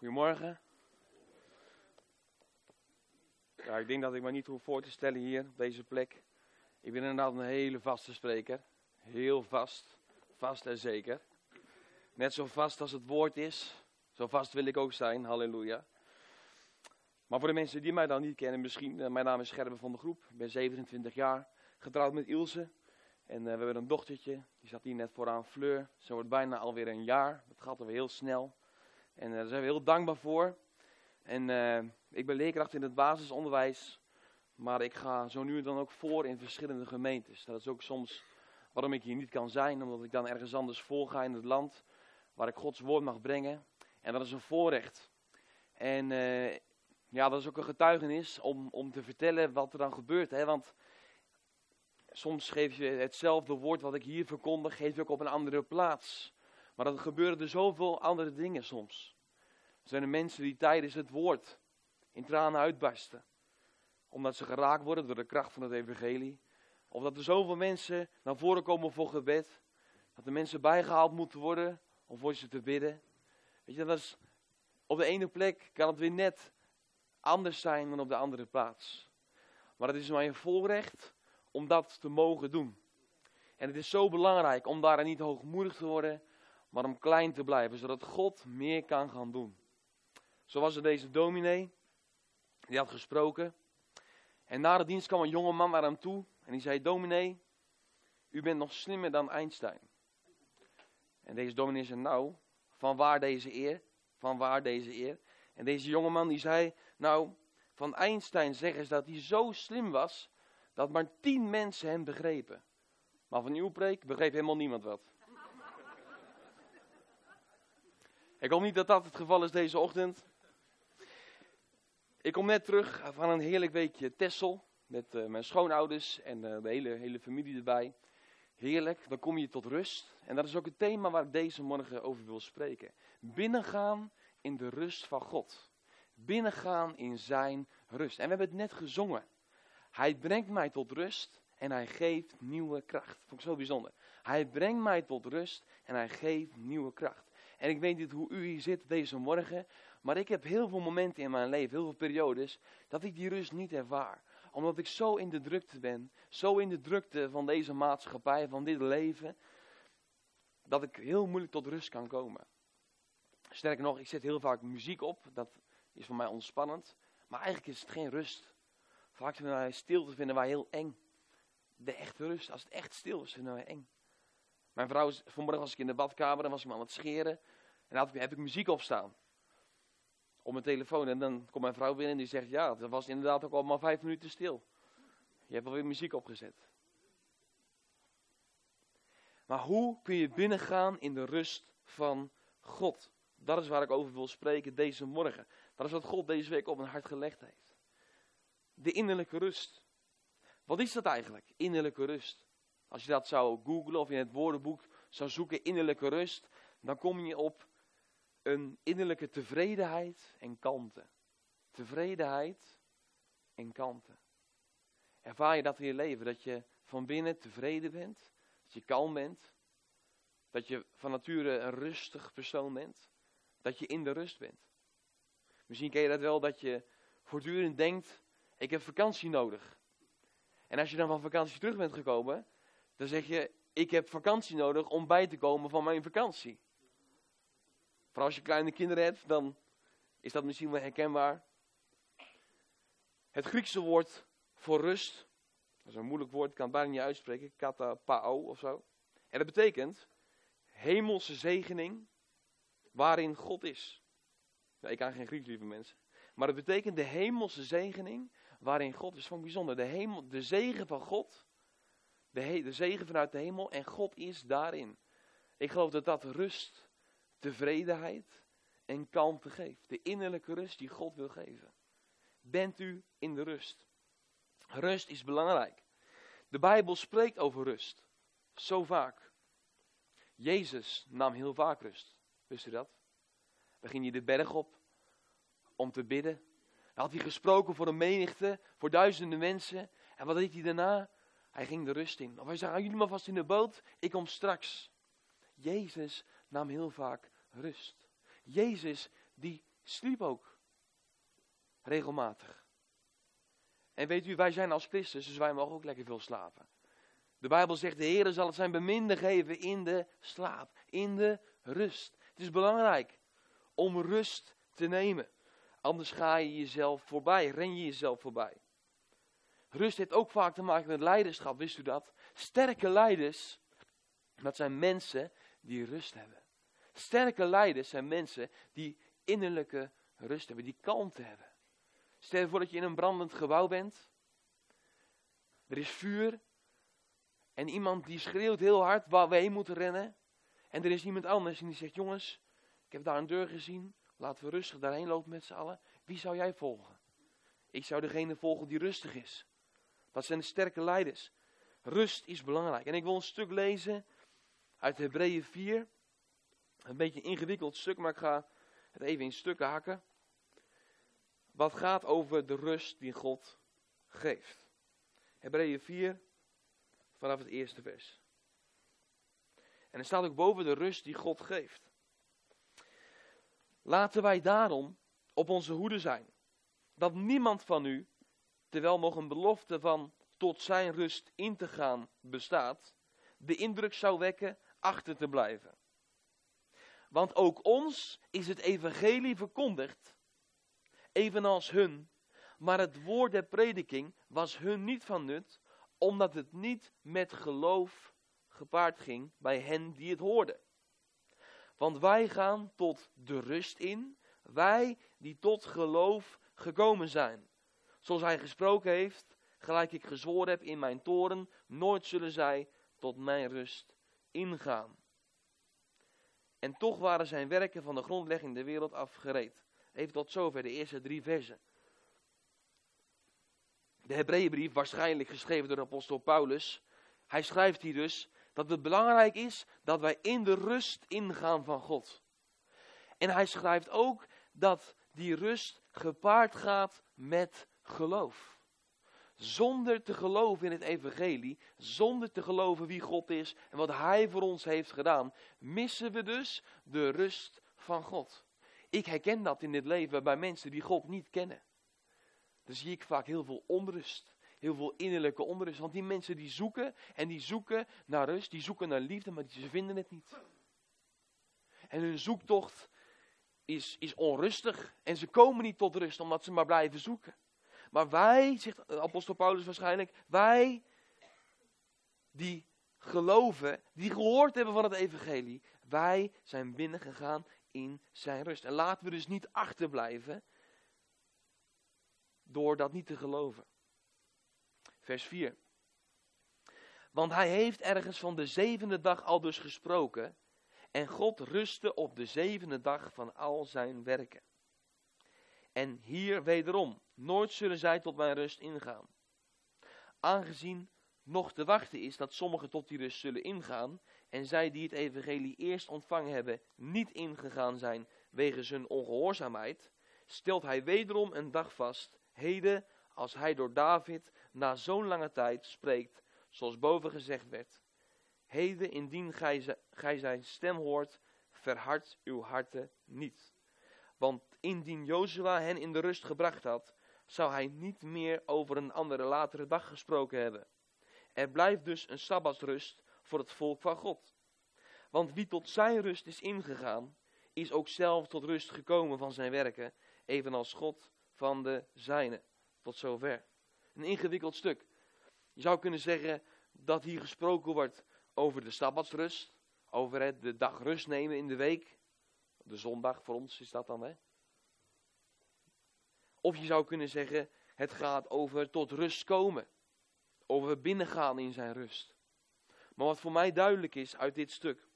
Goedemorgen. Ja, ik denk dat ik me niet hoef voor te stellen hier op deze plek. Ik ben inderdaad een hele vaste spreker. Heel vast. Vast en zeker. Net zo vast als het woord is. Zo vast wil ik ook zijn. Halleluja. Maar voor de mensen die mij dan niet kennen, misschien. eh, mijn naam is Gerben van de Groep. Ik ben 27 jaar. Getrouwd met Ilse. En eh, we hebben een dochtertje. Die zat hier net vooraan, Fleur. Ze wordt bijna alweer een jaar. Dat gaat alweer heel snel. En eh, daar zijn we heel dankbaar voor. En eh, ik ben leerkracht in het basisonderwijs. Maar ik ga zo nu en dan ook voor in verschillende gemeentes. Dat is ook soms waarom ik hier niet kan zijn. Omdat ik dan ergens anders voorga in het land. Waar ik Gods woord mag brengen. En dat is een voorrecht. En eh, ja, dat is ook een getuigenis om, om te vertellen wat er dan gebeurt. Hè? Want soms geef je hetzelfde woord wat ik hier verkondig, geef je ook op een andere plaats. Maar dan gebeuren er zoveel andere dingen soms. Er zijn er mensen die tijdens het woord in tranen uitbarsten. Omdat ze geraakt worden door de kracht van het evangelie. Of dat er zoveel mensen naar voren komen voor gebed. Dat er mensen bijgehaald moeten worden om voor ze te bidden. Weet je, dat is, op de ene plek kan het weer net anders zijn dan op de andere plaats. Maar het is mij een voorrecht om dat te mogen doen. En het is zo belangrijk om daarin niet hoogmoedig te worden, maar om klein te blijven, zodat God meer kan gaan doen. Zo was er deze dominee, die had gesproken. En na de dienst kwam een jonge man naar hem toe en die zei, dominee, u bent nog slimmer dan Einstein. En deze dominee zei, nou, van waar deze eer? Van waar deze eer? En deze jongeman die zei, nou, van Einstein zeggen ze dat hij zo slim was, dat maar tien mensen hem begrepen. Maar van uw preek begreep helemaal niemand wat. Ik hoop niet dat dat het geval is deze ochtend. Ik kom net terug van een heerlijk weekje Tessel. Met uh, mijn schoonouders en uh, de hele, hele familie erbij. Heerlijk, dan kom je tot rust. En dat is ook het thema waar ik deze morgen over wil spreken. Binnengaan in de rust van God. Binnengaan in zijn rust. En we hebben het net gezongen. Hij brengt mij tot rust en hij geeft nieuwe kracht. Vond ik zo bijzonder. Hij brengt mij tot rust en hij geeft nieuwe kracht. En ik weet niet hoe u hier zit deze morgen, maar ik heb heel veel momenten in mijn leven, heel veel periodes, dat ik die rust niet ervaar. Omdat ik zo in de drukte ben, zo in de drukte van deze maatschappij, van dit leven, dat ik heel moeilijk tot rust kan komen. Sterker nog, ik zet heel vaak muziek op, dat is voor mij ontspannend, maar eigenlijk is het geen rust. Vaak vinden wij stilte vinden wij heel eng. De echte rust, als het echt stil is, vinden wij eng. Mijn vrouw, vanmorgen was ik in de badkamer en was ik me aan het scheren. En dan heb ik muziek opstaan. Op mijn telefoon. En dan komt mijn vrouw binnen en die zegt, ja, het was inderdaad ook al maar vijf minuten stil. Je hebt alweer muziek opgezet. Maar hoe kun je binnengaan in de rust van God? Dat is waar ik over wil spreken deze morgen. Dat is wat God deze week op mijn hart gelegd heeft. De innerlijke rust. Wat is dat eigenlijk, innerlijke rust? Als je dat zou googlen of in het woordenboek zou zoeken, innerlijke rust, dan kom je op een innerlijke tevredenheid en kalmte. Tevredenheid en kalmte. Ervaar je dat in je leven, dat je van binnen tevreden bent, dat je kalm bent, dat je van nature een rustig persoon bent, dat je in de rust bent. Misschien ken je dat wel, dat je voortdurend denkt, ik heb vakantie nodig. En als je dan van vakantie terug bent gekomen, dan zeg je, ik heb vakantie nodig om bij te komen van mijn vakantie. Vooral als je kleine kinderen hebt, dan is dat misschien wel herkenbaar. Het Griekse woord voor rust, dat is een moeilijk woord, ik kan het bijna niet uitspreken, katapao of zo. En dat betekent hemelse zegening waarin God is. Ik kan geen Grieks, lieve mensen. Maar het betekent de hemelse zegening waarin God is. Van bijzonder. De, hemel, de zegen van God. De, de zegen vanuit de hemel. En God is daarin. Ik geloof dat dat rust, tevredenheid en kalmte geeft. De innerlijke rust die God wil geven. Bent u in de rust? Rust is belangrijk. De Bijbel spreekt over rust. Zo vaak. Jezus nam heel vaak rust. Wist u dat? Dan ging hij de berg op om te bidden. Had hij gesproken voor een menigte, voor duizenden mensen. En wat deed hij daarna? Hij ging de rust in. Of hij zei, jullie maar vast in de boot, ik kom straks. Jezus nam heel vaak rust. Jezus die sliep ook. Regelmatig. En weet u, wij zijn als Christus, dus wij mogen ook lekker veel slapen. De Bijbel zegt, de Heer zal het zijn beminde geven in de slaap, in de rust. Het is belangrijk om rust te nemen. Anders ga je jezelf voorbij, ren je jezelf voorbij. Rust heeft ook vaak te maken met leiderschap, wist u dat? Sterke leiders, dat zijn mensen die rust hebben. Sterke leiders zijn mensen die innerlijke rust hebben, die kalmte hebben. Stel je voor dat je in een brandend gebouw bent. Er is vuur. En iemand die schreeuwt heel hard waar we heen moeten rennen. En er is iemand anders en die zegt, jongens, ik heb daar een deur gezien. Laten we rustig daarheen lopen met z'n allen. Wie zou jij volgen? Ik zou degene volgen die rustig is. Dat zijn de sterke leiders. Rust is belangrijk. En ik wil een stuk lezen uit Hebreeën 4. Een beetje een ingewikkeld stuk, maar ik ga het even in stukken hakken. Wat gaat over de rust die God geeft. Hebreeën 4, vanaf het eerste vers. En er staat ook boven de rust die God geeft. Laten wij daarom op onze hoede zijn, dat niemand van u, terwijl nog een belofte van tot zijn rust in te gaan bestaat, de indruk zou wekken achter te blijven. Want ook ons is het evangelie verkondigd, evenals hun, maar het woord der prediking was hun niet van nut, omdat het niet met geloof gepaard ging bij hen die het hoorden. Want wij gaan tot de rust in, wij die tot geloof gekomen zijn. Zoals hij gesproken heeft, gelijk ik gezworen heb in mijn toren, nooit zullen zij tot mijn rust ingaan. En toch waren zijn werken van de grondlegging der wereld afgereed. Even tot zover de eerste drie versen. De Hebreeënbrief, waarschijnlijk geschreven door de apostel Paulus. Hij schrijft hier dus dat het belangrijk is dat wij in de rust ingaan van God. En hij schrijft ook dat die rust gepaard gaat met geloof. Zonder te geloven in het evangelie, zonder te geloven wie God is en wat Hij voor ons heeft gedaan, missen we dus de rust van God. Ik herken dat in dit leven bij mensen die God niet kennen. Dan zie ik vaak heel veel onrust, heel veel innerlijke onrust. Want die mensen die zoeken en die zoeken naar rust, die zoeken naar liefde, maar ze vinden het niet. En hun zoektocht is, is onrustig en ze komen niet tot rust omdat ze maar blijven zoeken. Maar wij, zegt apostel Paulus waarschijnlijk, wij die geloven, die gehoord hebben van het evangelie, wij zijn binnengegaan in zijn rust. En laten we dus niet achterblijven door dat niet te geloven. Vers 4. Want hij heeft ergens van de zevende dag al dus gesproken. En God rustte op de zevende dag van al zijn werken. En hier wederom, nooit zullen zij tot mijn rust ingaan. Aangezien nog te wachten is dat sommigen tot die rust zullen ingaan, en zij die het evangelie eerst ontvangen hebben, niet ingegaan zijn wegens hun ongehoorzaamheid, stelt hij wederom een dag vast, heden, als hij door David na zo'n lange tijd spreekt, zoals boven gezegd werd. Heden, indien gij, gij zijn stem hoort, verhard uw harten niet. Want indien Jozua hen in de rust gebracht had, zou hij niet meer over een andere latere dag gesproken hebben. Er blijft dus een sabbatsrust voor het volk van God. Want wie tot zijn rust is ingegaan, is ook zelf tot rust gekomen van zijn werken, evenals God van de zijne. Tot zover. Een ingewikkeld stuk. Je zou kunnen zeggen dat hier gesproken wordt over de sabbatsrust, over het de dag rust nemen in de week. De zondag voor ons is dat dan, hè? Of je zou kunnen zeggen, het gaat over tot rust komen. Over binnengaan in zijn rust. Maar wat voor mij duidelijk is uit dit stuk,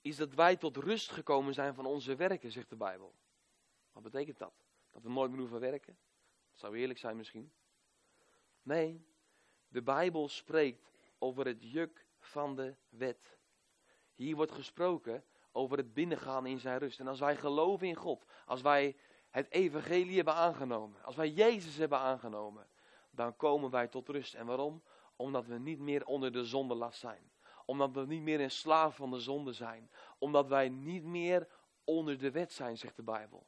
is dat wij tot rust gekomen zijn van onze werken, zegt de Bijbel. Wat betekent dat? Dat we nooit meer hoeven werken? Dat zou eerlijk zijn misschien. Nee, de Bijbel spreekt over het juk van de wet. Hier wordt gesproken over het binnengaan in zijn rust. En als wij geloven in God, als wij het evangelie hebben aangenomen, als wij Jezus hebben aangenomen, dan komen wij tot rust. En waarom? Omdat we niet meer onder de zondelast zijn. Omdat we niet meer een slaaf van de zonde zijn. Omdat wij niet meer onder de wet zijn, zegt de Bijbel.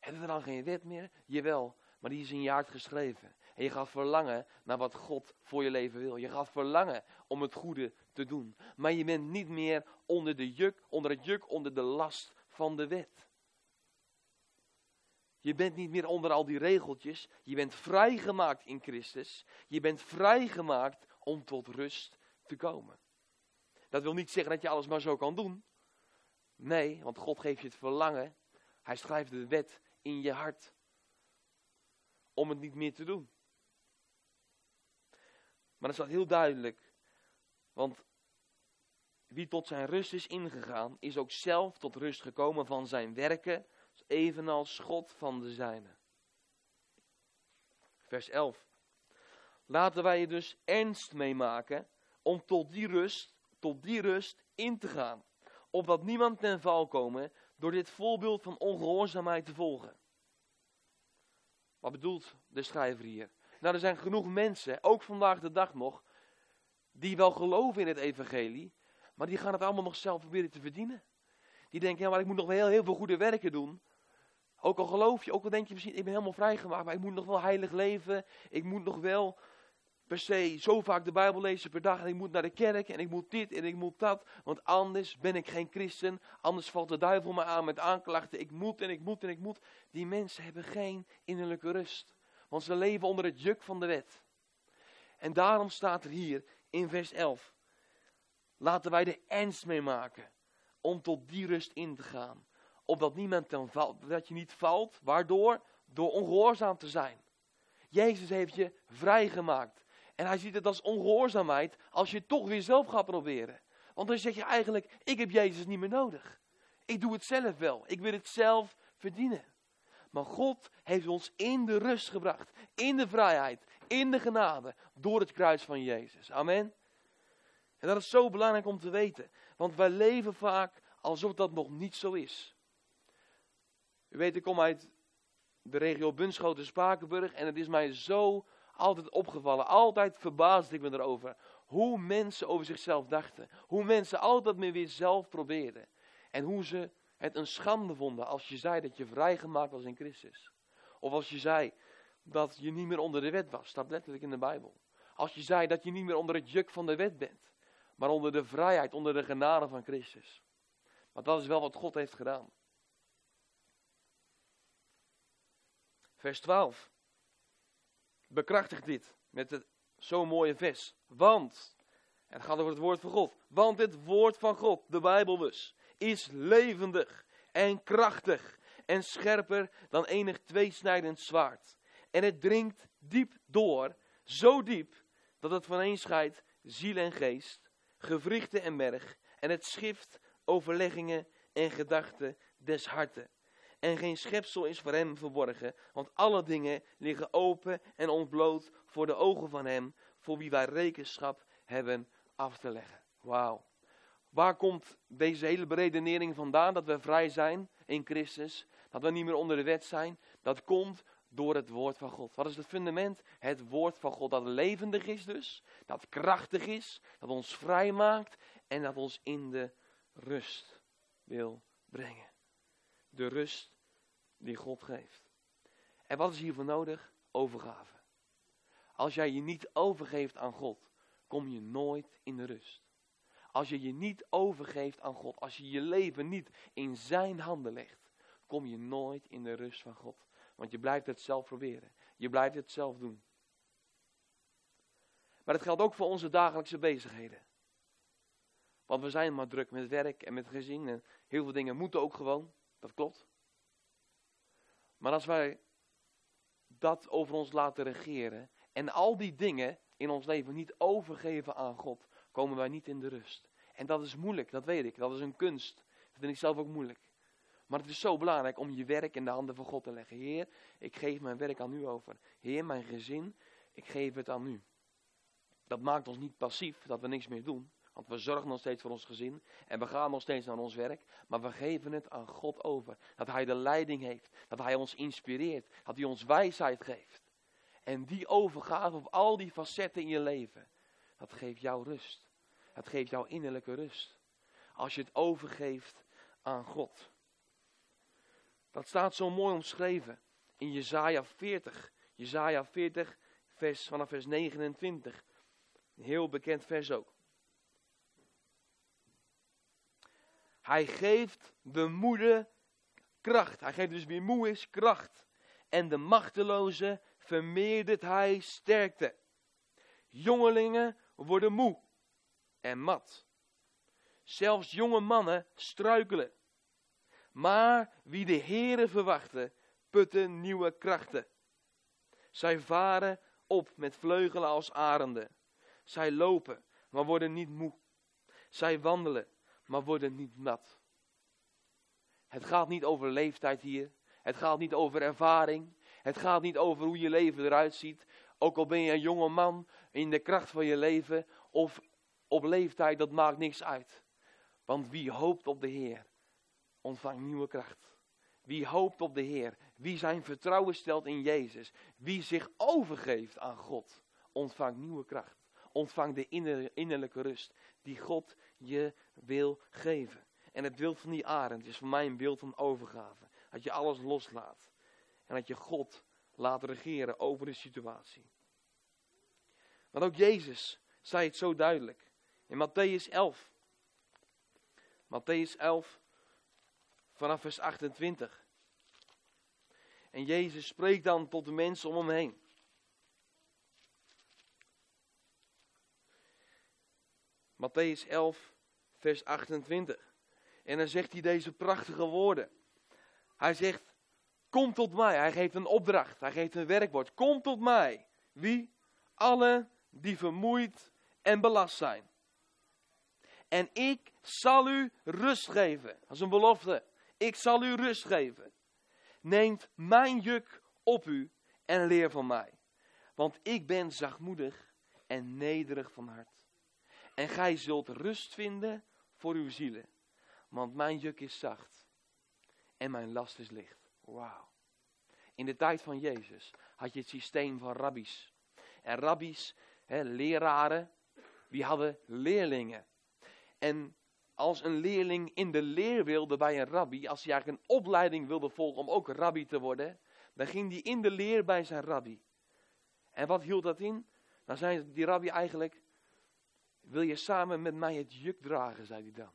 Hebben we dan geen wet meer? Jawel, maar die is in je hart geschreven. En je gaat verlangen naar wat God voor je leven wil. Je gaat verlangen om het goede te doen. Maar je bent niet meer onder, de juk, onder het juk, onder de last van de wet. Je bent niet meer onder al die regeltjes. Je bent vrijgemaakt in Christus. Je bent vrijgemaakt om tot rust te komen. Dat wil niet zeggen dat je alles maar zo kan doen. Nee, want God geeft je het verlangen. Hij schrijft de wet in je hart. Om het niet meer te doen. Maar dat is heel duidelijk. Want wie tot zijn rust is ingegaan, is ook zelf tot rust gekomen van zijn werken, evenals God van de zijne. Vers 11. Laten wij je dus ernst meemaken om tot die rust, tot die rust in te gaan. Opdat niemand ten val komen door dit voorbeeld van ongehoorzaamheid te volgen. Wat bedoelt de schrijver hier? Nou, er zijn genoeg mensen, ook vandaag de dag nog, die wel geloven in het evangelie, maar die gaan het allemaal nog zelf proberen te verdienen. Die denken, ja, maar ik moet nog wel heel, heel veel goede werken doen. Ook al geloof je, ook al denk je misschien, ik ben helemaal vrijgemaakt, maar ik moet nog wel heilig leven. Ik moet nog wel per se zo vaak de Bijbel lezen per dag. En ik moet naar de kerk en ik moet dit en ik moet dat. Want anders ben ik geen christen. Anders valt de duivel me aan met aanklachten. Ik moet en ik moet en ik moet. Die mensen hebben geen innerlijke rust. Want ze leven onder het juk van de wet. En daarom staat er hier in vers 11. Laten wij er ernst mee maken om tot die rust in te gaan. Opdat niemand ten valt, dat je niet valt. Waardoor? Door ongehoorzaam te zijn. Jezus heeft je vrijgemaakt. En hij ziet het als ongehoorzaamheid als je toch weer zelf gaat proberen. Want dan zeg je eigenlijk, ik heb Jezus niet meer nodig. Ik doe het zelf wel. Ik wil het zelf verdienen. Maar God heeft ons in de rust gebracht. In de vrijheid. In de genade. Door het kruis van Jezus. Amen. En dat is zo belangrijk om te weten. Want wij leven vaak alsof dat nog niet zo is. U weet, ik kom uit de regio Bunschoten-Spakenburg. En het is mij zo altijd opgevallen. Altijd verbaasde ik me erover. Hoe mensen over zichzelf dachten. Hoe mensen altijd meer weer zelf probeerden. En hoe ze het een schande vonden als je zei dat je vrijgemaakt was in Christus. Of als je zei dat je niet meer onder de wet was. Staat letterlijk in de Bijbel. Als je zei dat je niet meer onder het juk van de wet bent. Maar onder de vrijheid, onder de genade van Christus. Want dat is wel wat God heeft gedaan. Vers 12 bekrachtigt dit met het zo'n mooie vers. Want, en het gaat over het woord van God. Want het woord van God, de Bijbel dus, is levendig en krachtig en scherper dan enig tweesnijdend zwaard. En het dringt diep door, zo diep, dat het vaneen scheidt ziel en geest, gewrichten en merg, en het schift overleggingen en gedachten des harten en geen schepsel is voor hem verborgen, want alle dingen liggen open en ontbloot voor de ogen van hem, voor wie wij rekenschap hebben af te leggen. Wauw. Waar komt deze hele beredenering vandaan dat we vrij zijn in Christus? Dat we niet meer onder de wet zijn? Dat komt door het woord van God. Wat is het fundament? Het woord van God dat levendig is dus, dat krachtig is, dat ons vrij maakt en dat ons in de rust wil brengen. De rust die God geeft. En wat is hiervoor nodig? Overgave. Als jij je niet overgeeft aan God, kom je nooit in de rust. Als je je niet overgeeft aan God, als je je leven niet in zijn handen legt, kom je nooit in de rust van God. Want je blijft het zelf proberen. Je blijft het zelf doen. Maar het geldt ook voor onze dagelijkse bezigheden. Want we zijn maar druk met werk en met gezin en heel veel dingen moeten ook gewoon. Dat klopt. Maar als wij dat over ons laten regeren en al die dingen in ons leven niet overgeven aan God, komen wij niet in de rust. En dat is moeilijk, dat weet ik. Dat is een kunst. Dat vind ik zelf ook moeilijk. Maar het is zo belangrijk om je werk in de handen van God te leggen. Heer, ik geef mijn werk aan u over. Heer, mijn gezin, ik geef het aan u. Dat maakt ons niet passief, dat we niks meer doen. Want we zorgen nog steeds voor ons gezin. En we gaan nog steeds naar ons werk. Maar we geven het aan God over. Dat Hij de leiding heeft. Dat Hij ons inspireert. Dat Hij ons wijsheid geeft. En die overgave op al die facetten in je leven. Dat geeft jou rust. Dat geeft jou innerlijke rust. Als je het overgeeft aan God. Dat staat zo mooi omschreven in Jezaja 40. Jezaja 40, vers, vanaf vers 29. Een heel bekend vers ook. Hij geeft de moede kracht. Hij geeft dus wie moe is kracht. En de machteloze vermeerdert hij sterkte. Jongelingen worden moe en mat. Zelfs jonge mannen struikelen. Maar wie de Heere verwachten, putten nieuwe krachten. Zij varen op met vleugelen als arenden. Zij lopen, maar worden niet moe. Zij wandelen, maar worden niet nat. Het gaat niet over leeftijd hier. Het gaat niet over ervaring. Het gaat niet over hoe je leven eruit ziet. Ook al ben je een jonge man in de kracht van je leven of op leeftijd, dat maakt niks uit. Want wie hoopt op de Heer, ontvangt nieuwe kracht. Wie hoopt op de Heer, wie zijn vertrouwen stelt in Jezus, wie zich overgeeft aan God, ontvangt nieuwe kracht. Ontvangt de innerlijke rust die God je wil geven. En het beeld van die arend is voor mij een beeld van overgave. Dat je alles loslaat. En dat je God laat regeren over de situatie. Want ook Jezus zei het zo duidelijk. In Matthäus 11. Matthäus 11, vanaf vers 28. En Jezus spreekt dan tot de mensen om hem heen. Matthäus 11, vers 28. En dan zegt hij deze prachtige woorden. Hij zegt, kom tot mij. Hij geeft een opdracht, hij geeft een werkwoord. Kom tot mij. Wie? Alle die vermoeid en belast zijn. En ik zal u rust geven. Dat is een belofte. Ik zal u rust geven. Neemt mijn juk op u en leer van mij. Want ik ben zachtmoedig en nederig van hart. En gij zult rust vinden voor uw zielen. Want mijn juk is zacht en mijn last is licht. Wauw. In de tijd van Jezus had je het systeem van rabbies. En rabbies, hè, leraren, die hadden leerlingen. En als een leerling in de leer wilde bij een rabbi, als hij eigenlijk een opleiding wilde volgen om ook rabbi te worden, dan ging hij in de leer bij zijn rabbi. En wat hield dat in? Dan zei die rabbi eigenlijk, wil je samen met mij het juk dragen, zei hij dan.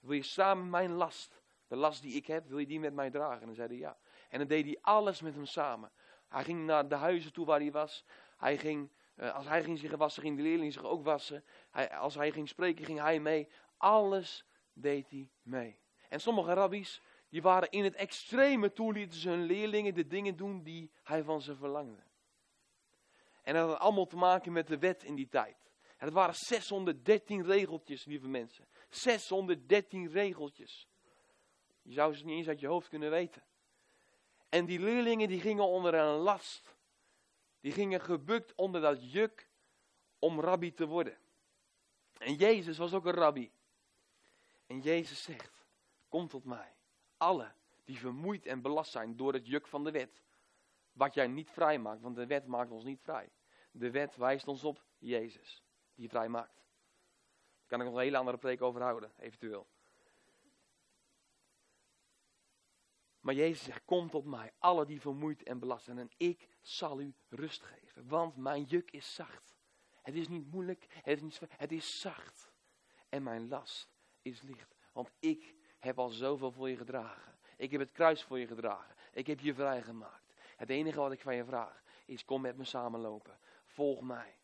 Wil je samen mijn last, de last die ik heb, wil je die met mij dragen? En dan zei hij ja. En dan deed hij alles met hem samen. Hij ging naar de huizen toe waar hij was. Hij ging, uh, als hij ging zich wassen, ging de leerling zich ook wassen. Hij, als hij ging spreken, ging hij mee. Alles deed hij mee. En sommige rabbies, die waren in het extreme toe, lieten ze hun leerlingen de dingen doen die hij van ze verlangde. En dat had allemaal te maken met de wet in die tijd. En het waren 613 regeltjes, lieve mensen. 613 regeltjes. Je zou ze niet eens uit je hoofd kunnen weten. En die leerlingen die gingen onder een last. Die gingen gebukt onder dat juk om rabbi te worden. En Jezus was ook een rabbi. En Jezus zegt, kom tot mij. Alle die vermoeid en belast zijn door het juk van de wet. Wat jij niet vrij maakt, want de wet maakt ons niet vrij. De wet wijst ons op Jezus, die vrij maakt. Daar kan ik nog een hele andere preek over houden, eventueel. Maar Jezus zegt, kom tot mij, alle die vermoeid en belast zijn, en ik zal u rust geven. Want mijn juk is zacht. Het is niet moeilijk, het is, niet, het is zacht. En mijn last is licht. Want ik heb al zoveel voor je gedragen. Ik heb het kruis voor je gedragen. Ik heb je vrijgemaakt. Het enige wat ik van je vraag is, kom met me samenlopen. Volg mij.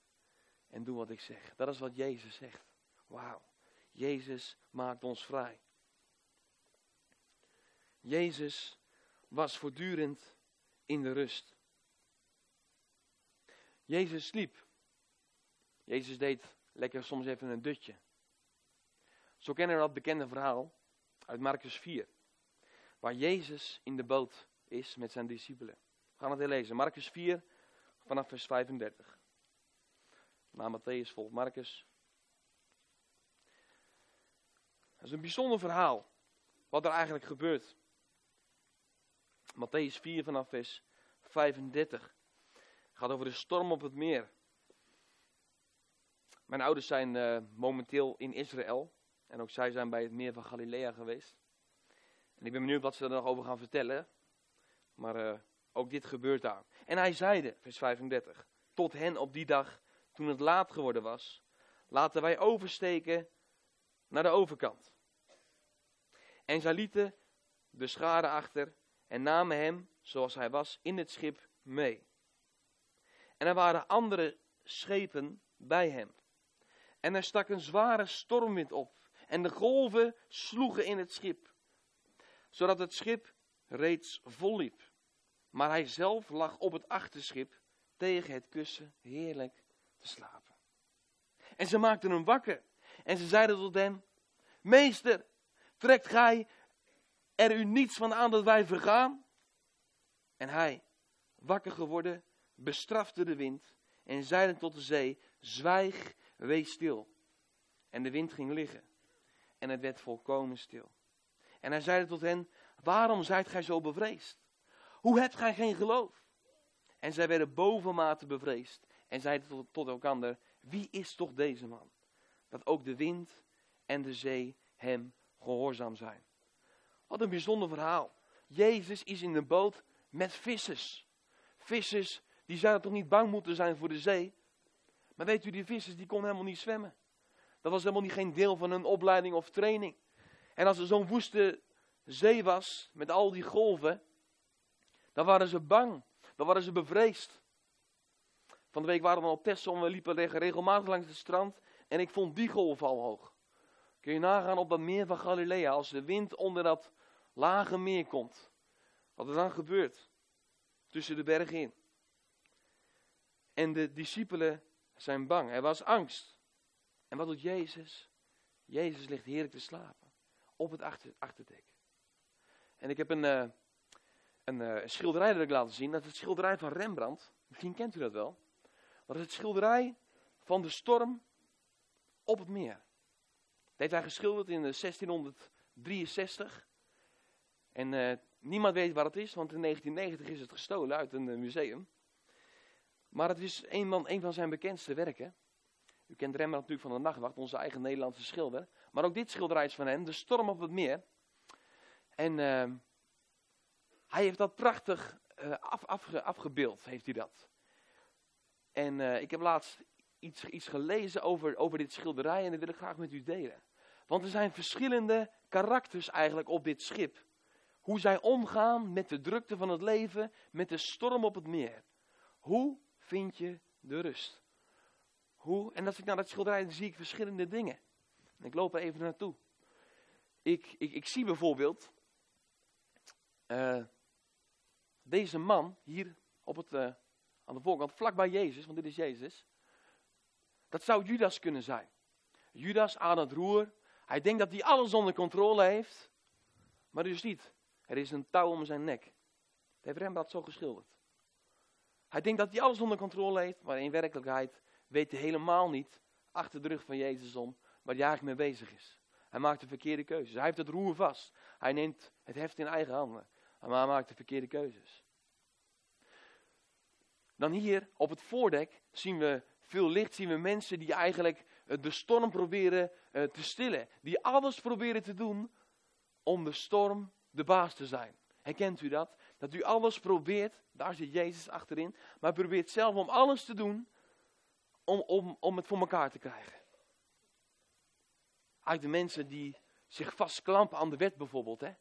En doe wat ik zeg. Dat is wat Jezus zegt. Wauw. Jezus maakt ons vrij. Jezus was voortdurend in de rust. Jezus sliep. Jezus deed lekker soms even een dutje. Zo kennen we dat bekende verhaal uit Marcus 4. Waar Jezus in de boot is met zijn discipelen. We gaan het lezen. Marcus 4 vanaf vers 35. Na Matthäus volgt Marcus. Dat is een bijzonder verhaal. Wat er eigenlijk gebeurt. Matthäus 4 vanaf vers 35. Gaat over de storm op het meer. Mijn ouders zijn uh, momenteel in Israël. En ook zij zijn bij het meer van Galilea geweest. En ik ben benieuwd wat ze er nog over gaan vertellen. Maar uh, ook dit gebeurt daar. En hij zeide, vers 35, tot hen op die dag, toen het laat geworden was, laten wij oversteken naar de overkant. En zij lieten de schade achter en namen hem, zoals hij was, in het schip mee. En er waren andere schepen bij hem. En er stak een zware stormwind op. En de golven sloegen in het schip, zodat het schip reeds vol liep. Maar hij zelf lag op het achterschip tegen het kussen heerlijk te slapen. En ze maakten hem wakker. En ze zeiden tot hem: Meester, trekt gij er u niets van aan dat wij vergaan? En hij, wakker geworden, bestrafte de wind en zeide tot de zee: Zwijg, wees stil. En de wind ging liggen en het werd volkomen stil. En hij zeide tot hen: Waarom zijt gij zo bevreesd? Hoe hebt gij geen geloof? En zij werden bovenmate bevreesd en zeiden tot, tot elkaar: Wie is toch deze man? Dat ook de wind en de zee hem gehoorzaam zijn. Wat een bijzonder verhaal. Jezus is in de boot met vissers. Vissers die zouden toch niet bang moeten zijn voor de zee. Maar weet u, die vissers die konden helemaal niet zwemmen. Dat was helemaal niet geen deel van hun opleiding of training. En als er zo'n woeste zee was, met al die golven, dan waren ze bang. Dan waren ze bevreesd. Van de week waren we op Texel we liepen regelmatig langs het strand. En ik vond die golf al hoog. Kun je nagaan op dat meer van Galilea, als de wind onder dat lage meer komt. Wat er dan gebeurt. Tussen de bergen in. En de discipelen zijn bang. Er was angst. En wat doet Jezus? Jezus ligt heerlijk te slapen. Op het achter, achterdek. En ik heb een, uh, een, uh, schilderij dat ik laten zien. Dat is het schilderij van Rembrandt. Misschien kent u dat wel. Dat is het schilderij van de storm op het meer. Dat heeft hij geschilderd in 1663. En uh, niemand weet waar het is, want in 1990 is het gestolen uit een museum. Maar het is een van, een van zijn bekendste werken. U kent Rembrandt natuurlijk van de Nachtwacht, onze eigen Nederlandse schilder. Maar ook dit schilderij is van hem, De Storm op het Meer. En uh, hij heeft dat prachtig uh, af, afge, afgebeeld, heeft hij dat. En uh, ik heb laatst iets, iets gelezen over, over dit schilderij en dat wil ik graag met u delen. Want er zijn verschillende karakters eigenlijk op dit schip. Hoe zij omgaan met de drukte van het leven, met de storm op het meer. Hoe vind je de rust? Hoe? En als ik naar dat schilderij dan zie ik verschillende dingen. En ik loop er even naartoe. Ik, ik, ik zie bijvoorbeeld uh, deze man hier op het, uh, aan de voorkant, vlakbij Jezus, want dit is Jezus. Dat zou Judas kunnen zijn. Judas aan het roer. Hij denkt dat hij alles onder controle heeft. Maar dus niet. Er is een touw om zijn nek. Dat heeft Rembrandt zo geschilderd. Hij denkt dat hij alles onder controle heeft, maar in werkelijkheid weet helemaal niet achter de rug van Jezus om waar hij eigenlijk mee bezig is. Hij maakt de verkeerde keuzes. Hij heeft het roer vast. Hij neemt het heft in eigen handen. Maar hij maakt de verkeerde keuzes. Dan hier op het voordek zien we veel licht, zien we mensen die eigenlijk de storm proberen eh, te stillen. Die alles proberen te doen om de storm de baas te zijn. Herkent u dat? Dat u alles probeert, daar zit Jezus achterin, maar probeert zelf om alles te doen om, om, om het voor elkaar te krijgen. Uit de mensen die zich vastklampen aan de wet bijvoorbeeld. Hè?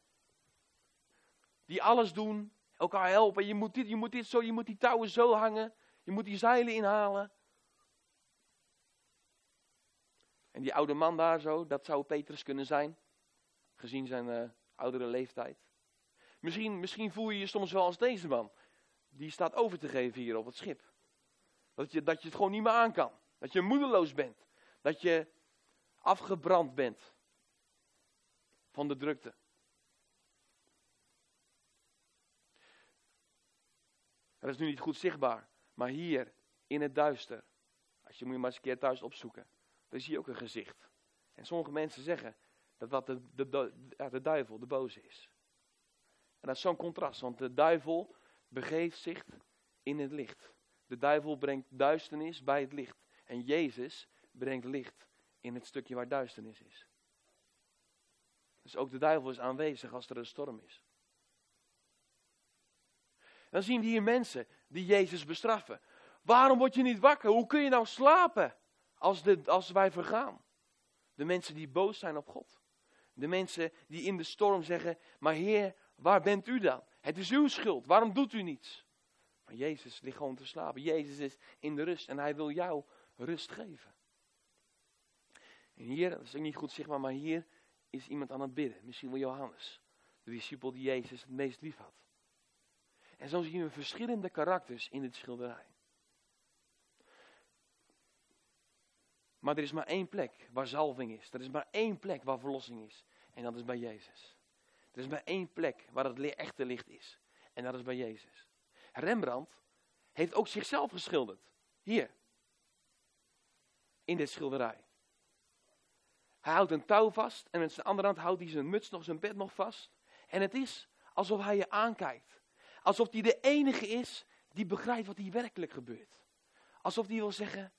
Die alles doen, elkaar helpen. Je moet dit, je moet dit zo, je moet die touwen zo hangen. Je moet die zeilen inhalen. En die oude man daar zo, dat zou Petrus kunnen zijn. Gezien zijn uh, oudere leeftijd. Misschien, misschien voel je je soms wel als deze man. Die staat over te geven hier op het schip. Dat je, dat je het gewoon niet meer aan kan. Dat je moedeloos bent. Dat je afgebrand bent van de drukte. Dat is nu niet goed zichtbaar. Maar hier, in het duister. Als je moet je maar eens een keer thuis opzoeken. Dan zie je ook een gezicht. En sommige mensen zeggen dat dat de, de, de, de duivel, de boze is. En dat is zo'n contrast. Want de duivel begeeft zich in het licht. De duivel brengt duisternis bij het licht. En Jezus brengt licht in het stukje waar duisternis is. Dus ook de duivel is aanwezig als er een storm is. Dan zien we hier mensen die Jezus bestraffen. Waarom word je niet wakker? Hoe kun je nou slapen als, de, als wij vergaan? De mensen die boos zijn op God. De mensen die in de storm zeggen, maar Heer, waar bent u dan? Het is uw schuld, waarom doet u niets? Jezus ligt gewoon te slapen. Jezus is in de rust en hij wil jou rust geven. En hier, dat is ook niet goed zichtbaar, maar hier is iemand aan het bidden. Misschien wel Johannes, de discipel die Jezus het meest lief had. En zo zien we verschillende karakters in dit schilderij. Maar er is maar één plek waar zalving is. Er is maar één plek waar verlossing is. En dat is bij Jezus. Er is maar één plek waar het echte licht is. En dat is bij Jezus. Rembrandt heeft ook zichzelf geschilderd. Hier. In dit schilderij. Hij houdt een touw vast en met zijn andere hand houdt hij zijn muts nog, zijn bed nog vast. En het is alsof hij je aankijkt. Alsof hij de enige is die begrijpt wat hier werkelijk gebeurt. Alsof hij wil zeggen,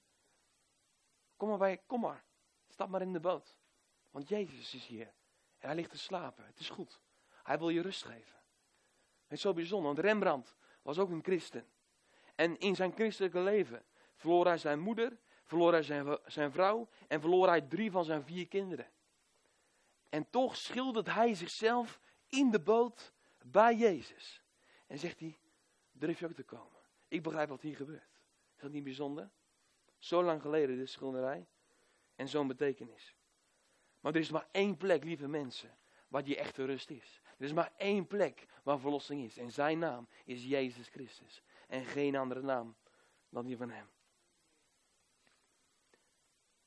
kom maar bij, kom maar, stap maar in de boot. Want Jezus is hier. En hij ligt te slapen. Het is goed. Hij wil je rust geven. Het is zo bijzonder, want Rembrandt was ook een christen. En in zijn christelijke leven verloor hij zijn moeder, verloor hij zijn, zijn vrouw en verloor hij drie van zijn vier kinderen. En toch schildert hij zichzelf in de boot bij Jezus. En zegt hij, durf je ook te komen? Ik begrijp wat hier gebeurt. Is dat niet bijzonder? Zo lang geleden, de schilderij. En zo'n betekenis. Maar er is maar één plek, lieve mensen, waar die echte rust is. Er is maar één plek waar verlossing is. En zijn naam is Jezus Christus. En geen andere naam dan die van hem.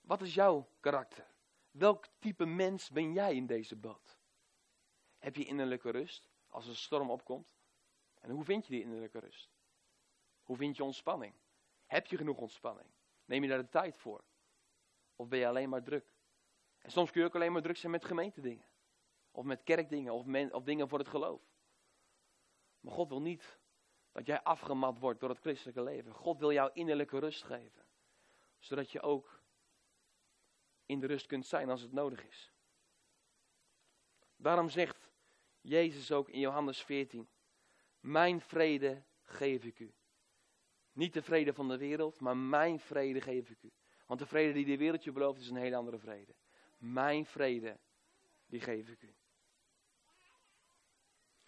Wat is jouw karakter? Welk type mens ben jij in deze boot? Heb je innerlijke rust als een storm opkomt? En hoe vind je die innerlijke rust? Hoe vind je ontspanning? Heb je genoeg ontspanning? Neem je daar de tijd voor? Of ben je alleen maar druk? En soms kun je ook alleen maar druk zijn met gemeentedingen. Of met kerkdingen, of, of dingen voor het geloof. Maar God wil niet dat jij afgemat wordt door het christelijke leven. God wil jou innerlijke rust geven. Zodat je ook in de rust kunt zijn als het nodig is. Daarom zegt Jezus ook in Johannes 14: Mijn vrede geef ik u. Niet de vrede van de wereld, maar mijn vrede geef ik u. Want de vrede die de wereld je belooft is een hele andere vrede. Mijn vrede, die geef ik u.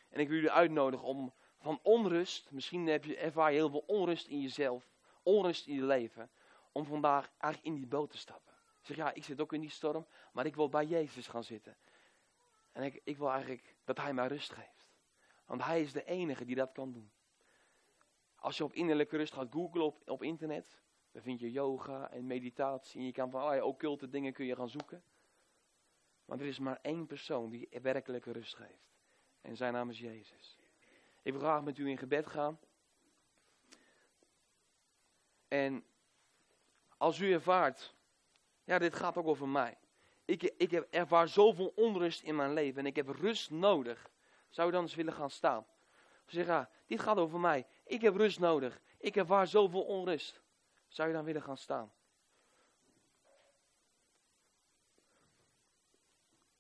En ik wil u uitnodigen om van onrust, misschien heb je, ervaar je heel veel onrust in jezelf, onrust in je leven, om vandaag eigenlijk in die boot te stappen. Zeg ja, ik zit ook in die storm, maar ik wil bij Jezus gaan zitten. En ik, ik wil eigenlijk dat Hij mij rust geeft. Want Hij is de enige die dat kan doen. Als je op innerlijke rust gaat googlen op, op internet, dan vind je yoga en meditatie. En je kan van allerlei occulte dingen kun je gaan zoeken. Maar er is maar één persoon die werkelijke rust geeft. En zijn naam is Jezus. Ik wil graag met u in gebed gaan. En als u ervaart, ja, dit gaat ook over mij. Ik, ik heb, ervaar zoveel onrust in mijn leven en ik heb rust nodig. Zou u dan eens willen gaan staan? Zeg, ja, dit gaat over mij. Ik heb rust nodig. Ik ervaar zoveel onrust. Zou je dan willen gaan staan?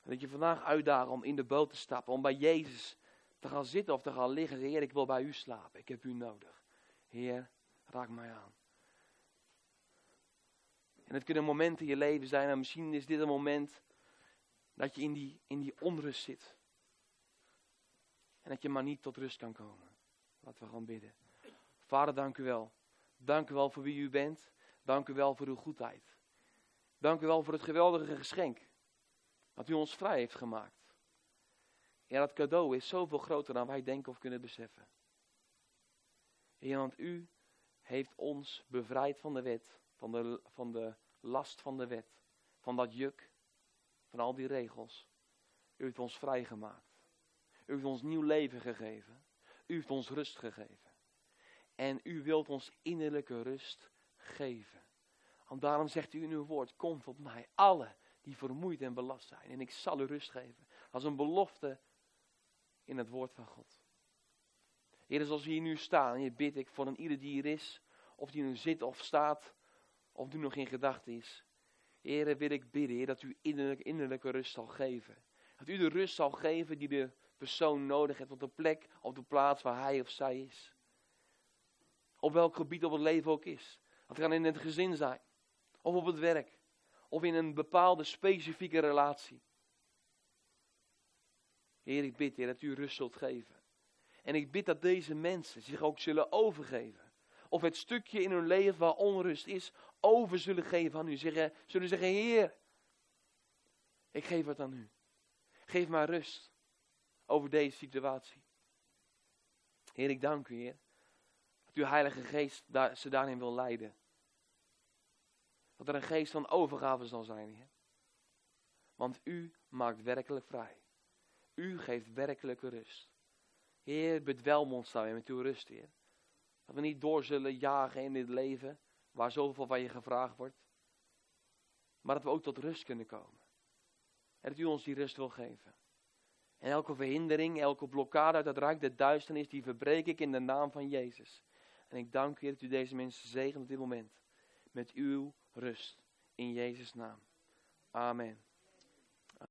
Dat je vandaag uitdagen om in de boot te stappen, om bij Jezus te gaan zitten of te gaan liggen. Heer, ik wil bij u slapen. Ik heb u nodig. Heer, raak mij aan. En het kunnen momenten in je leven zijn, en misschien is dit een moment dat je in die, in die onrust zit. En dat je maar niet tot rust kan komen. Laten we gaan bidden. Vader, dank u wel. Dank u wel voor wie u bent. Dank u wel voor uw goedheid. Dank u wel voor het geweldige geschenk dat u ons vrij heeft gemaakt. Ja, dat cadeau is zoveel groter dan wij denken of kunnen beseffen. Heer, want u heeft ons bevrijd van de wet, van de, van de last van de wet, van dat juk, van al die regels. U heeft ons vrijgemaakt. U heeft ons nieuw leven gegeven. U heeft ons rust gegeven. En u wilt ons innerlijke rust geven. Want daarom zegt u in uw woord, kom tot mij, alle die vermoeid en belast zijn. En ik zal u rust geven. Als een belofte in het woord van God. Heer, zoals we hier nu staan, hier bid ik voor een ieder die hier is, of die nu zit of staat, of die nog in gedachten is. Heer, wil ik bidden, dat u innerlijke, innerlijke rust zal geven. Dat u de rust zal geven die de persoon nodig heeft op de plek, op de plaats waar hij of zij is. Op welk gebied op het leven ook is. Dat kan in het gezin zijn. Of op het werk. Of in een bepaalde specifieke relatie. Heer, ik bid, Heer, dat u rust zult geven. En ik bid dat deze mensen zich ook zullen overgeven. Of het stukje in hun leven waar onrust is, over zullen geven aan u. Zeggen, zullen zeggen, Heer, ik geef het aan u. Geef mij rust over deze situatie. Heer, ik dank u, Heer. Dat uw Heilige Geest ze daarin wil leiden. Dat er een geest van overgave zal zijn, Heer. Want u maakt werkelijk vrij. U geeft werkelijke rust. Heer, bedwelm ons daarmee met uw rust, Heer. Dat we niet door zullen jagen in dit leven, waar zoveel van je gevraagd wordt. Maar dat we ook tot rust kunnen komen. En dat u ons die rust wil geven. En elke verhindering, elke blokkade uit het rijk der duisternis, die verbreek ik in de naam van Jezus. En ik dank u dat u deze mensen zegent op dit moment. Met uw rust. In Jezus' naam. Amen.